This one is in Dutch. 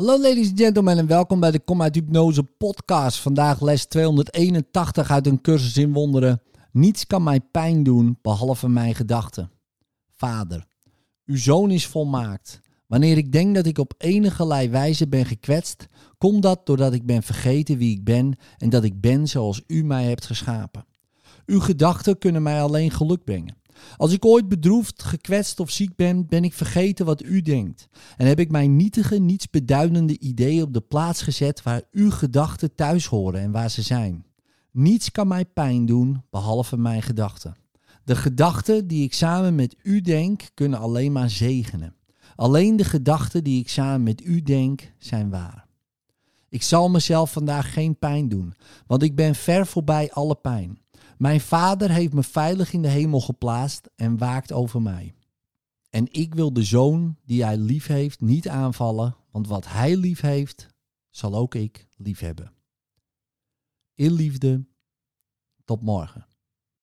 Hallo ladies and gentlemen en welkom bij de Kom uit Hypnose podcast. Vandaag les 281 uit een cursus in wonderen. Niets kan mij pijn doen behalve mijn gedachten. Vader, uw zoon is volmaakt. Wanneer ik denk dat ik op enige wijze ben gekwetst, komt dat doordat ik ben vergeten wie ik ben en dat ik ben zoals u mij hebt geschapen. Uw gedachten kunnen mij alleen geluk brengen. Als ik ooit bedroefd, gekwetst of ziek ben, ben ik vergeten wat u denkt. En heb ik mijn nietige, niets beduidende ideeën op de plaats gezet waar uw gedachten thuis horen en waar ze zijn. Niets kan mij pijn doen, behalve mijn gedachten. De gedachten die ik samen met u denk, kunnen alleen maar zegenen. Alleen de gedachten die ik samen met u denk, zijn waar. Ik zal mezelf vandaag geen pijn doen, want ik ben ver voorbij alle pijn. Mijn vader heeft me veilig in de hemel geplaatst en waakt over mij. En ik wil de zoon die hij lief heeft niet aanvallen, want wat hij lief heeft, zal ook ik lief hebben. In liefde, tot morgen.